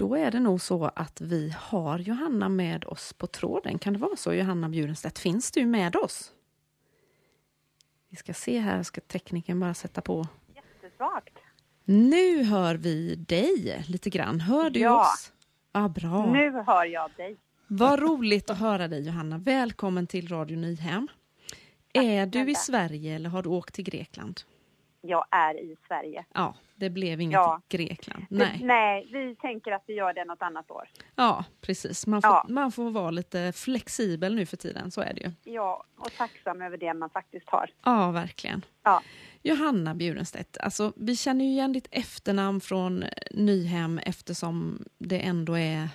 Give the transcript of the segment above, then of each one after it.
Då är det nog så att vi har Johanna med oss på tråden. Kan det vara så, Johanna Bjurenstedt? Finns du med oss? Vi ska se här, ska tekniken bara sätta på. Jättesvagt. Nu hör vi dig lite grann. Hör du Ja. oss? Ja, bra. Nu hör jag dig. Vad roligt att höra dig Johanna. Välkommen till Radio Nyhem. Är du i. Sverige eller har du åkt till Grekland? Jag är i Sverige. Ja, det blev inget Ja. Grekland. Nej. Nej. Nej, vi tänker att vi gör det något annat år. Ja, precis. Man får, Ja. man får vara lite flexibel nu för tiden, så är det ju. Ja, och tacksam över det man faktiskt har. Ja, verkligen. Ja. Johanna Bjurenstedt, alltså, vi känner ju igen ditt efternamn från Nyhem eftersom det ändå är...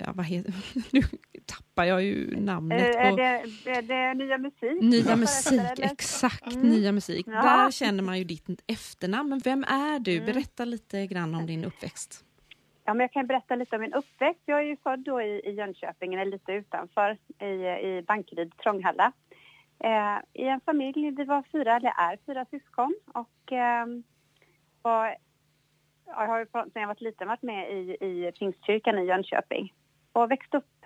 Ja, vad heter, nu tappar jag ju namnet Eh, på... det, det, det är nya musik. Nya musik, exakt, Mm. nya musik. Ja. Där känner man ju ditt efternamn. Men vem är du? Mm. Berätta lite grann om din uppväxt. Ja, men jag kan berätta lite om min uppväxt. Jag är ju född då i, i Jönköping, eller lite utanför, i, i Bankeryd, Trånghalla. Eh, I en familj, vi var fyra, eller är fyra syskon. Och eh, var, jag har ju sedan jag var liten varit med i, i Pingstkyrkan i Jönköping. Och växt upp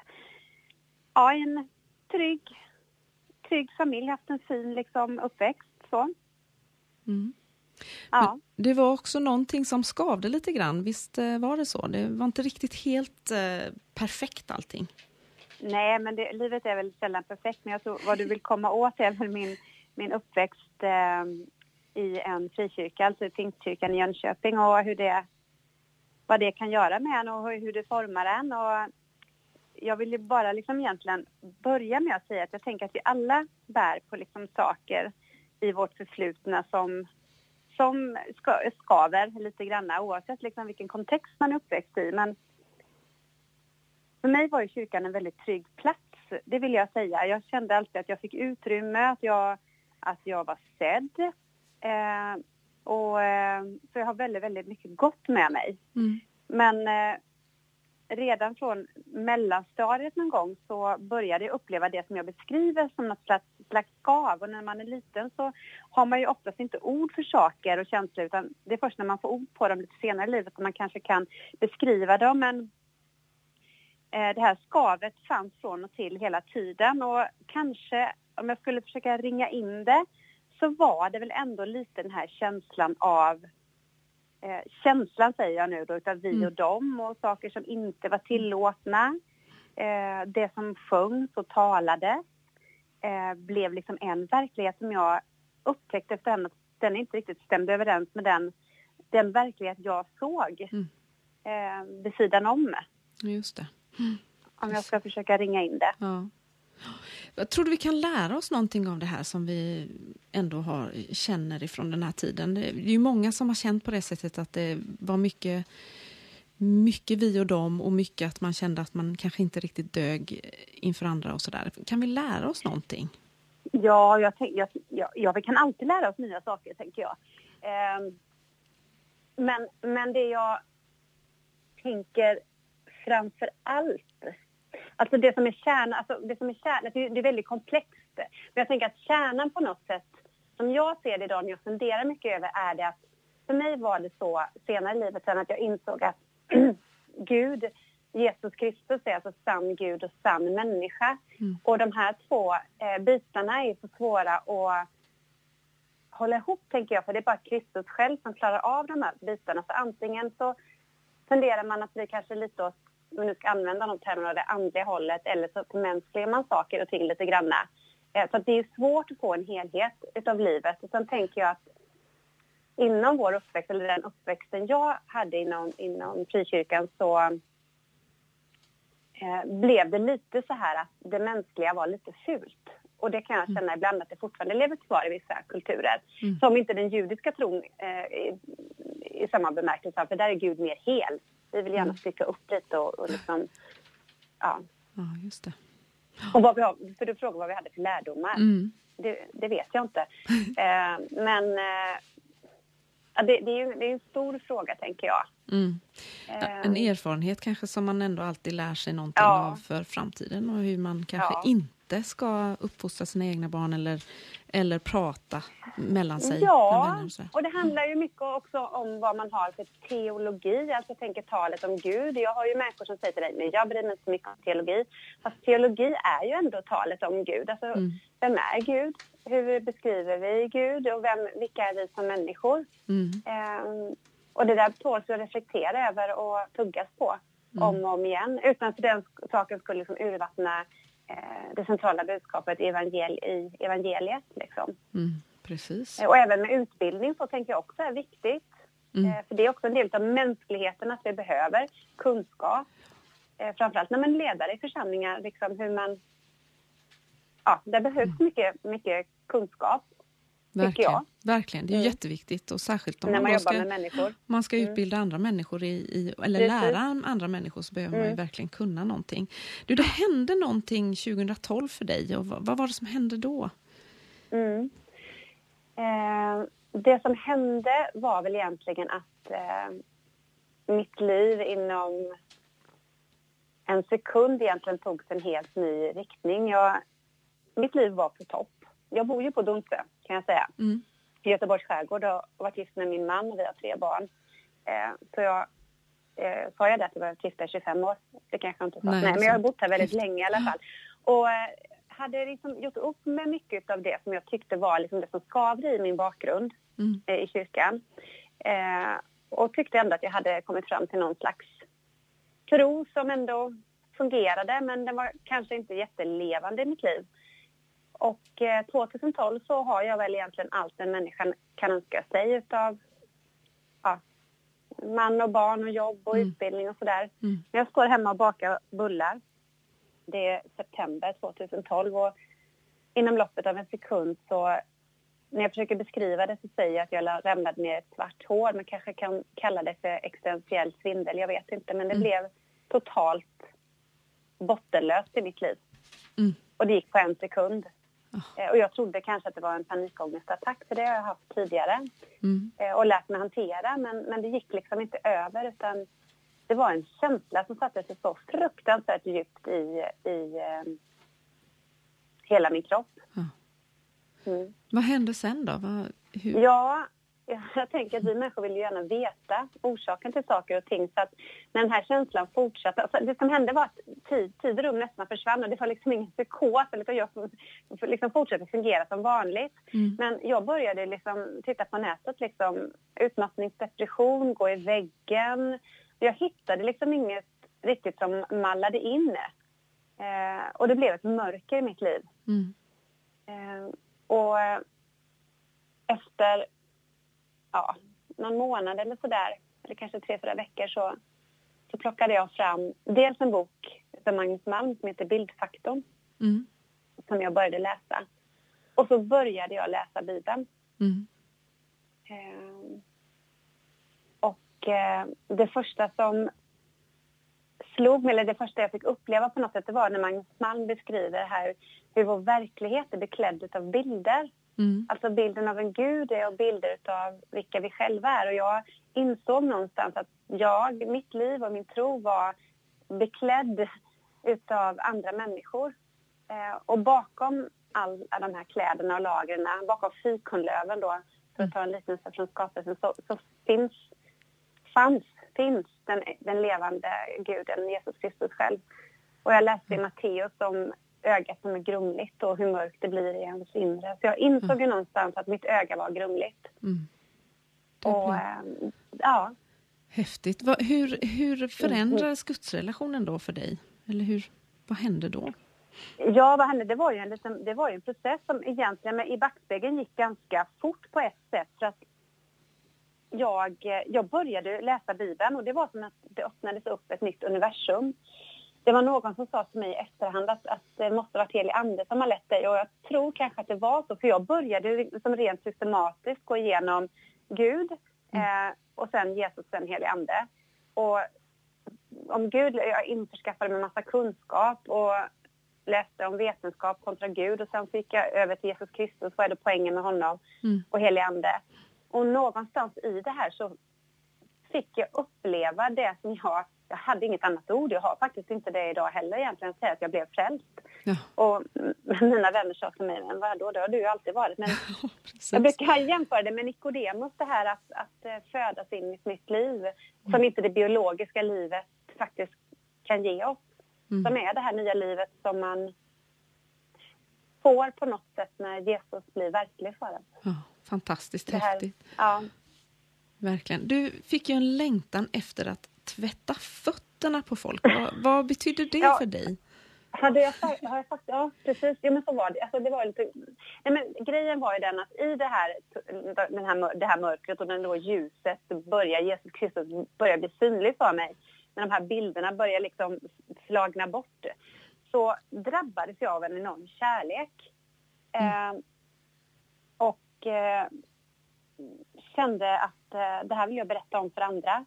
ja, i en trygg, trygg familj, haft en fin liksom, uppväxt. Så. Mm. Ja. Det var också någonting som skavde lite grann. Visst eh, var det så? Det var inte riktigt helt eh, perfekt allting. Nej, men det, livet är väl sällan perfekt. Men jag tror vad du vill komma åt är väl min, min uppväxt eh, i en frikyrka, alltså i Pingstkyrkan i Jönköping och hur det, vad det kan göra med en och hur, hur det formar en. Och jag vill ju bara liksom egentligen börja med att säga att jag tänker att vi alla bär på liksom saker i vårt förflutna som, som ska, skaver lite grann oavsett liksom vilken kontext man är uppväxt i. Men för mig var ju kyrkan en väldigt trygg plats, det vill jag säga. Jag kände alltid att jag fick utrymme, att jag, att jag var sedd. Eh, och, eh, så jag har väldigt, väldigt mycket gott med mig. Mm. Men eh, redan från mellanstadiet någon gång så började jag uppleva det som jag beskriver som något slags, slags skav. Och när man är liten så har man ju oftast inte ord för saker och känslor utan det är först när man får ord på dem lite senare i livet som man kanske kan beskriva dem. Men eh, det här skavet fanns från och till hela tiden och kanske om jag skulle försöka ringa in det så var det väl ändå lite den här känslan av eh, känslan säger jag nu då utav vi Mm. och dem och saker som inte var tillåtna. Eh, det som sjöngs och talades eh, blev liksom en verklighet som jag upptäckte efterhand att den inte riktigt stämde överens med den, den verklighet jag såg Mm. eh, vid sidan om. Just det. Om jag ska försöka ringa in det. Ja. Jag tror du vi kan lära oss någonting av det här som vi ändå har, känner ifrån den här tiden. Det är ju många som har känt på det sättet att det var mycket, mycket vi och dem och mycket att man kände att man kanske inte riktigt dög inför andra och sådär. Kan vi lära oss någonting? Ja, jag, tänk, jag, jag, ja, vi kan alltid lära oss nya saker, tänker jag. Ehm, men, men det jag tänker framför allt... Alltså det som är kärnan, alltså det som är kärnan, det är, det är väldigt komplext. Men jag tänker att kärnan på något sätt, som jag ser det idag när jag funderar mycket över, är det att för mig var det så senare i livet sen att jag insåg att Gud, Jesus Kristus är alltså sann Gud och sann människa. Mm. Och de här två eh, bitarna är så svåra att hålla ihop, tänker jag, för det är bara Kristus själv som klarar av de här bitarna. Så antingen så funderar man att bli kanske lite åt, om vi nu ska använda de termerna, det andliga hållet, eller så förmänskligar man saker och ting lite granna. Eh, så att det är svårt att få en helhet utav livet. Och sen tänker jag att inom vår uppväxt, eller den uppväxten jag hade inom, inom frikyrkan, så eh, blev det lite så här att det mänskliga var lite fult. Och det kan jag känna ibland att det fortfarande lever kvar i vissa kulturer. Mm. Som inte den judiska tron eh, i, i samma bemärkelse, för där är Gud mer hel. Vi vill gärna Mm. stycka upp lite och, och liksom, ja. Ja, just det. Och vad vi har, för du frågar vad vi hade för lärdomar. Mm. Det, det vet jag inte. Eh, men eh, det, det, är ju, det är en stor fråga, tänker jag. Mm. Eh, En erfarenhet kanske som man ändå alltid lär sig någonting Ja. av för framtiden och hur man kanske Ja. inte inte ska uppfostra sina egna barn eller, eller prata mellan sig? Ja, och det handlar ju mycket också om vad man har för teologi. Alltså jag tänker talet om Gud. Jag har ju människor som säger till dig, men jag bryr mig inte så mycket om teologi. Fast teologi är ju ändå talet om Gud. Alltså, mm. vem är Gud? Hur beskriver vi Gud? Och vem, vilka är vi som människor? Mm. Um, och det där tåls att reflektera över och tuggas på mm. om och om igen. Utan för den saken skulle liksom urvattna det centrala budskapet i, evangel i evangeliet. Liksom. Mm, precis. Och även med utbildning så tänker jag också är viktigt. Mm. Eh, för det är också en del av mänskligheten att vi behöver kunskap. Eh, framförallt när man är ledare i församlingar, liksom hur man... Ja, det behövs mm. mycket, mycket kunskap Verkligen, verkligen. det är mm. jätteviktigt och särskilt om När man, man ska, med människor. man ska mm. utbilda mm. andra människor i, i eller Precis. lära andra människor så behöver mm. man ju verkligen kunna någonting. Du, det hände någonting 2012 för dig och vad, vad var det som hände då? Mm. Eh, det som hände var väl egentligen att eh, mitt liv inom en sekund egentligen tog en helt ny riktning. Jag, mitt liv var på topp jag bor ju på Dunsö kan jag säga. Mm. I Göteborgs skärgård och varit gift med min man och vi har tre barn. Eh, så jag eh, sa jag det att jag varit gift i 25 år? Det kanske jag inte sa. Nej, Nej men jag har bott här väldigt länge i alla fall. Och eh, hade liksom gjort upp med mycket av det som jag tyckte var liksom det som skavde i min bakgrund mm. eh, i kyrkan. Eh, och tyckte ändå att jag hade kommit fram till någon slags tro som ändå fungerade men den var kanske inte jättelevande i mitt liv. Och eh, 2012 så har jag väl egentligen allt en människa kan önska sig utav ja, man och barn och jobb och mm. utbildning och sådär. Mm. Jag står hemma och bakar bullar. Det är september 2012 och inom loppet av en sekund så när jag försöker beskriva det så säger jag att jag ramlade ner ett svart hår. Man kanske kan kalla det för existentiell svindel, jag vet inte. Men det mm. blev totalt bottenlöst i mitt liv. Mm. Och det gick på en sekund. Oh. Och jag trodde kanske att det var en panikångestattack, för det har jag haft tidigare. Mm. Eh, och lärt mig hantera, men, men det gick liksom inte över utan det var en känsla som satte sig så fruktansvärt djupt i, i eh, hela min kropp. Mm. Vad hände sen då? Vad? Ja, jag tänker att vi människor vill ju gärna veta orsaken till saker och ting. Så att när den här känslan fortsatte... Alltså det som hände var att tid, tid och rum nästan försvann och det var liksom ingen psykos. Utan jag liksom fortsatte fungera som vanligt. Mm. Men jag började liksom titta på nätet. Liksom, utmattningsdepression, gå i väggen. Jag hittade liksom inget riktigt som mallade in. Eh, och det blev ett mörker i mitt liv. Mm. Eh, och efter ja, någon månad eller sådär, eller kanske tre, fyra veckor så, så plockade jag fram dels en bok av Magnus Malm som heter Bildfaktorn. Mm. Som jag började läsa. Och så började jag läsa Bibeln. Mm. Eh, och eh, det första som slog mig, eller det första jag fick uppleva på något sätt, det var när Magnus Malm beskriver här hur vår verklighet är beklädd av bilder. Mm. Alltså bilden av en gud är och bilder av vilka vi själva är. Och jag insåg någonstans att jag, mitt liv och min tro var beklädd utav andra människor. Eh, och bakom alla de här kläderna och lagren, bakom fikonlöven då, för att ta en liknelse från skapelsen, så, så, finns, fanns, finns den, den levande guden, Jesus Kristus själv. Och jag läste i Matteus om ögat som är grumligt och hur mörkt det blir i ens inre. Så jag insåg mm. ju någonstans att mitt öga var grumligt. Mm. Och, äh, ja. Häftigt. Va, hur, hur förändrades gudsrelationen då för dig? Eller hur, vad hände då? Ja, vad hände? Det var ju en, liksom, det var en process som egentligen med, i backspegeln gick ganska fort på ett sätt. För att jag, jag började läsa Bibeln och det var som att det öppnades upp ett nytt universum. Det var någon som sa till mig i efterhand att, att det måste varit helig ande som har lett dig och jag tror kanske att det var så för jag började som rent systematiskt gå igenom Gud mm. eh, och sen Jesus, sen helig ande. Och om Gud, jag införskaffade mig massa kunskap och läste om vetenskap kontra Gud och sen fick jag över till Jesus Kristus, vad är det poängen med honom mm. och helig ande. Och någonstans i det här så fick jag uppleva det som jag... Jag hade inget annat ord. Jag har faktiskt inte det idag heller egentligen, att säga att jag blev frälst. Ja. Och mina vänner sa till mig, men vadå, det har du ju alltid varit. Men jag brukar jämföra det med Nikodemus, det här att, att eh, födas in i ett nytt liv. Som inte det biologiska livet faktiskt kan ge oss. Mm. Som är det här nya livet som man får på något sätt när Jesus blir verklig för en. Ja, fantastiskt här- häftigt. Ja. Verkligen. Du fick ju en längtan efter att tvätta fötterna på folk. Vad, vad betyder det Ja. för dig? Hade jag sagt, har jag sagt, ja precis, ja, men så var det. Alltså, det var lite, nej, men grejen var ju den att i det här, den här, det här mörkret och då ljuset börjar, Jesus Kristus börjar bli synlig för mig, när de här bilderna börjar liksom flagna bort, så drabbades jag av en enorm kärlek. Eh, och eh, kände att eh, det här vill jag berätta om för andra.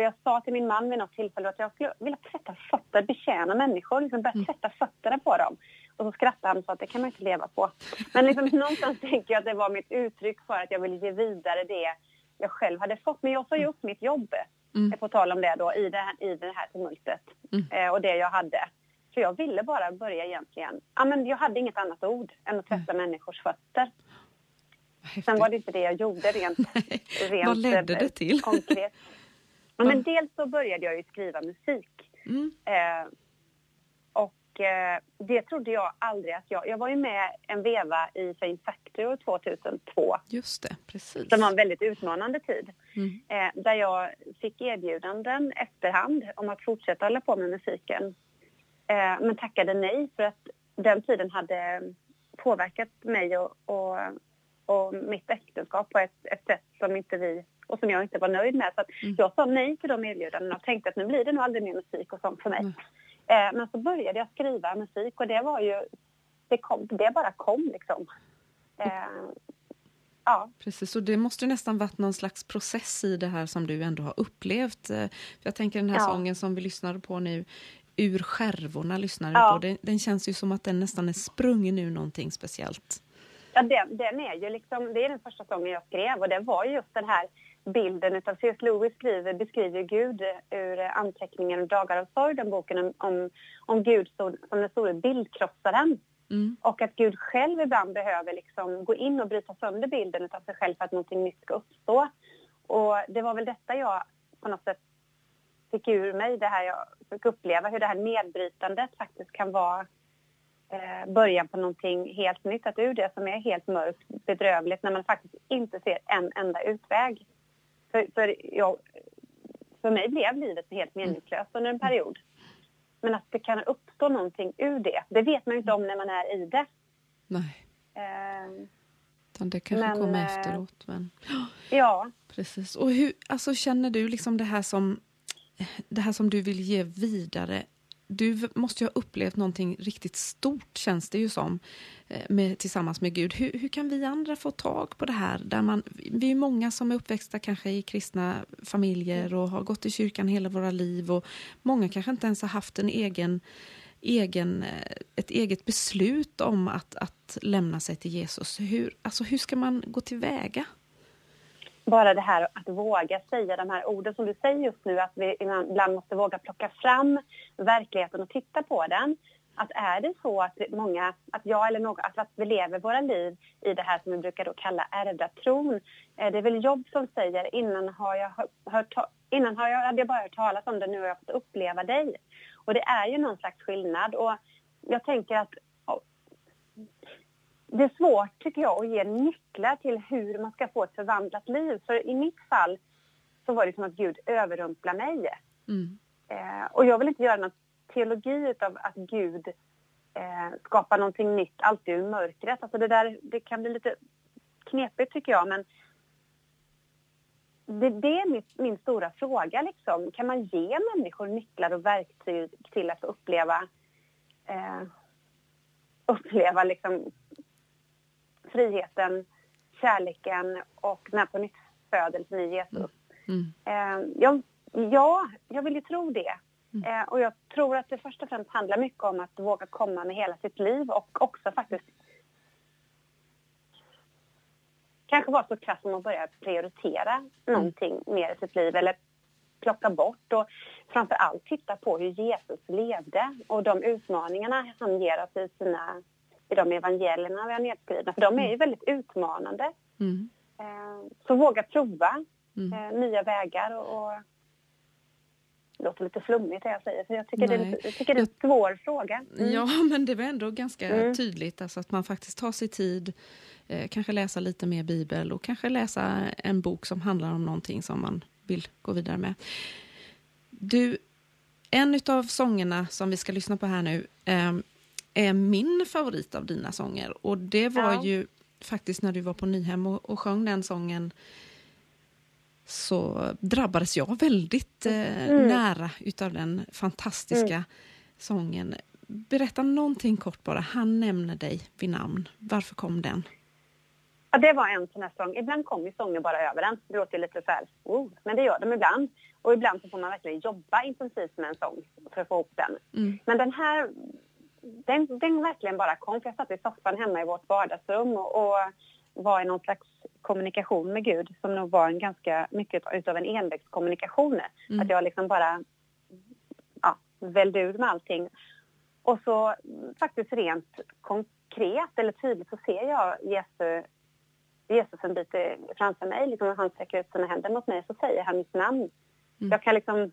Och jag sa till min man vid något tillfälle att jag skulle vilja tvätta fötter, betjäna människor, liksom börja tvätta fötterna på dem. Och så skrattade han och sa att det kan man inte leva på. Men liksom, någonstans tänker jag att det var mitt uttryck för att jag ville ge vidare det jag själv hade fått. Men jag ju upp mitt jobb, Mm. på tal om det då, i det här, i det här tumultet. Mm. Eh, och det jag hade. Så jag ville bara börja egentligen. Ja, men jag hade inget annat ord än att tvätta människors fötter. Häftigt. Sen var det inte det jag gjorde rent, rent Vad ledde eh, det till? konkret. Ja, men dels så började jag ju skriva musik. Mm. Eh, och eh, det trodde jag aldrig att jag... Jag var ju med en veva i Fame Factory år 2002. Just det, precis. Som var en väldigt utmanande tid. Mm. Eh, där jag fick erbjudanden efterhand om att fortsätta hålla på med musiken. Eh, men tackade nej för att den tiden hade påverkat mig och, och, och mitt äktenskap på ett, ett sätt som inte vi och som jag inte var nöjd med. Så Mm. jag sa nej till de erbjudandena och tänkte att nu blir det nog aldrig mer musik och sånt för mig. Mm. Eh, men så började jag skriva musik och det var ju, det, kom, det bara kom liksom. Eh, ja. Precis, och det måste ju nästan varit någon slags process i det här som du ändå har upplevt. Eh, jag tänker den här Ja. sången som vi lyssnade på nu, Ur skärvorna lyssnade Ja. på, den, den känns ju som att den nästan är sprungen ur någonting speciellt. Ja, den, den är ju liksom, det är den första sången jag skrev och det var ju just den här bilden utav C.S. Lewis skriver, beskriver Gud ur eh, anteckningen Dagar av sorg, den boken om, om, Gud som, som den stora bildkrossaren. Mm. Och att Gud själv ibland behöver liksom gå in och bryta sönder bilden utav sig själv för att någonting nytt ska uppstå. Och det var väl detta jag på något sätt fick ur mig, det här jag fick uppleva, hur det här nedbrytandet faktiskt kan vara eh, början på någonting helt nytt. Att ur det som är helt mörkt, bedrövligt, när man faktiskt inte ser en enda utväg. För, för, jag, för mig blev livet helt meningslöst under en period. Men att det kan uppstå någonting ur det, det vet man ju inte om när man är i det. Nej, Eh, utan det kanske Men, kommer eh, efteråt. Men, ja, precis. Och hur, alltså känner du liksom det här som det här som du vill ge vidare? Du måste ju ha upplevt någonting riktigt stort, känns det ju som, eh, med, tillsammans med Gud. Hur, hur kan vi andra få tag på det här? Där man, vi är många som är uppväxta kanske i kristna familjer och har gått i kyrkan hela våra liv och många kanske inte ens har haft en egen, egen, eh, ett eget beslut om att, att lämna sig till Jesus. Hur, alltså, hur ska man gå tillväga? Bara det här att våga säga de här orden som du säger just nu, att vi ibland måste våga plocka fram verkligheten och titta på den. Att är det så att många, att jag eller någon, att, vi lever våra liv i det här som vi brukar då kalla ärvda tron. Eh, det är väl Jobb som säger innan har jag hört, innan har jag, hade jag bara hört talas om det, nu har jag fått uppleva dig. Och det är ju någon slags skillnad och jag tänker att det är svårt tycker jag att ge nycklar till hur man ska få ett förvandlat liv. För i mitt fall så var det som att Gud överrumplar mig. Mm. Eh, och jag vill inte göra någon teologi av att Gud eh, skapar någonting nytt alltid ur mörkret. Alltså det där det kan bli lite knepigt tycker jag men det, det är min, min stora fråga liksom. Kan man ge människor nycklar och verktyg till att uppleva eh, uppleva liksom friheten, kärleken och den här på nytt födelsen i Jesus. Mm. Eh, jag, ja, jag vill ju tro det. Eh, och jag tror att det först och främst handlar mycket om att våga komma med hela sitt liv och också faktiskt kanske vara så krass som att börja prioritera mm. någonting mer i sitt liv eller plocka bort och framför allt titta på hur Jesus levde och de utmaningarna han ger oss i, sina, i de evangelierna vi har nedskrivna. För de är ju mm. väldigt utmanande. Mm. Eh, så våga prova mm. Eh, nya vägar och, och det låter lite flummigt det jag säger, för jag tycker, det är, jag tycker det är en svår fråga. Mm. Ja, men det var ändå ganska mm. tydligt, alltså att man faktiskt tar sig tid, eh, kanske läsa lite mer bibel och kanske läsa en bok som handlar om någonting som man vill gå vidare med. Du, en av sångerna som vi ska lyssna på här nu eh, är min favorit av dina sånger och det var ja. ju faktiskt när du var på Nyhem och, och sjöng den sången så drabbades jag väldigt eh, mm. nära utav den fantastiska mm. sången. Berätta någonting kort bara. Han nämner dig vid namn. Varför kom den? Ja, det var en sån här sång. Ibland kommer sånger bara över en. Det låter lite så här, oh, men det gör de ibland. Och ibland så får man verkligen jobba intensivt med en sång för att få ihop den. Mm. Men den här, den, den verkligen bara kom. För jag satt i soffan hemma i vårt vardagsrum och, och var i någon slags kommunikation med Gud som nog var en ganska mycket utav en envägskommunikation. Mm. Att jag liksom bara ja, välde ur med allting. Och så faktiskt rent konkret eller tydligt så ser jag Jesus, Jesus en bit framför mig. Liksom när han sträcker ut sina händer mot mig så säger han mitt namn. Mm. Jag kan liksom...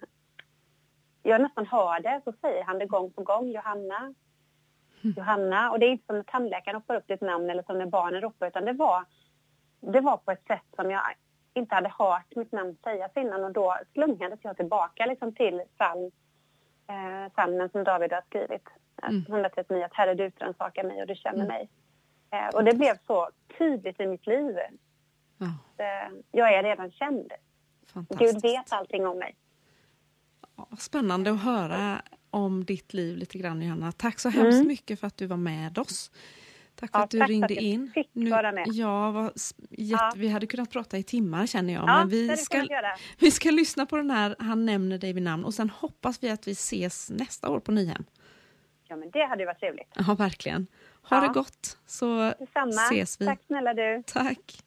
Jag nästan hör det, så säger han det gång på gång. Johanna, Johanna. Och det är inte som när tandläkaren ropar upp ditt namn eller som när barnen ropar utan det var, det var på ett sätt som jag inte hade hört mitt namn sägas innan och då slungades jag tillbaka liksom till psalm, eh, psalmen som David har skrivit. Mm. 139, att Herre du utrannsakar mig och du känner mm. mig. Eh, och det blev så tydligt i mitt liv. Oh. Eh, jag är redan känd. Gud vet allting om mig. Spännande att höra om ditt liv lite grann, Johanna. Tack så hemskt mm. mycket för att du var med oss. Tack för ja, att du ringde att in. Fick nu, vara med. Ja, var, jätte, ja. Vi hade kunnat prata i timmar känner jag. Ja, men vi ska, vi ska lyssna på den här Han nämner dig vid namn och sen hoppas vi att vi ses nästa år på Nyhem. Ja, men det hade varit trevligt. Ja, verkligen. Ha det gott så Detsamma. ses vi. Tack snälla du. Tack.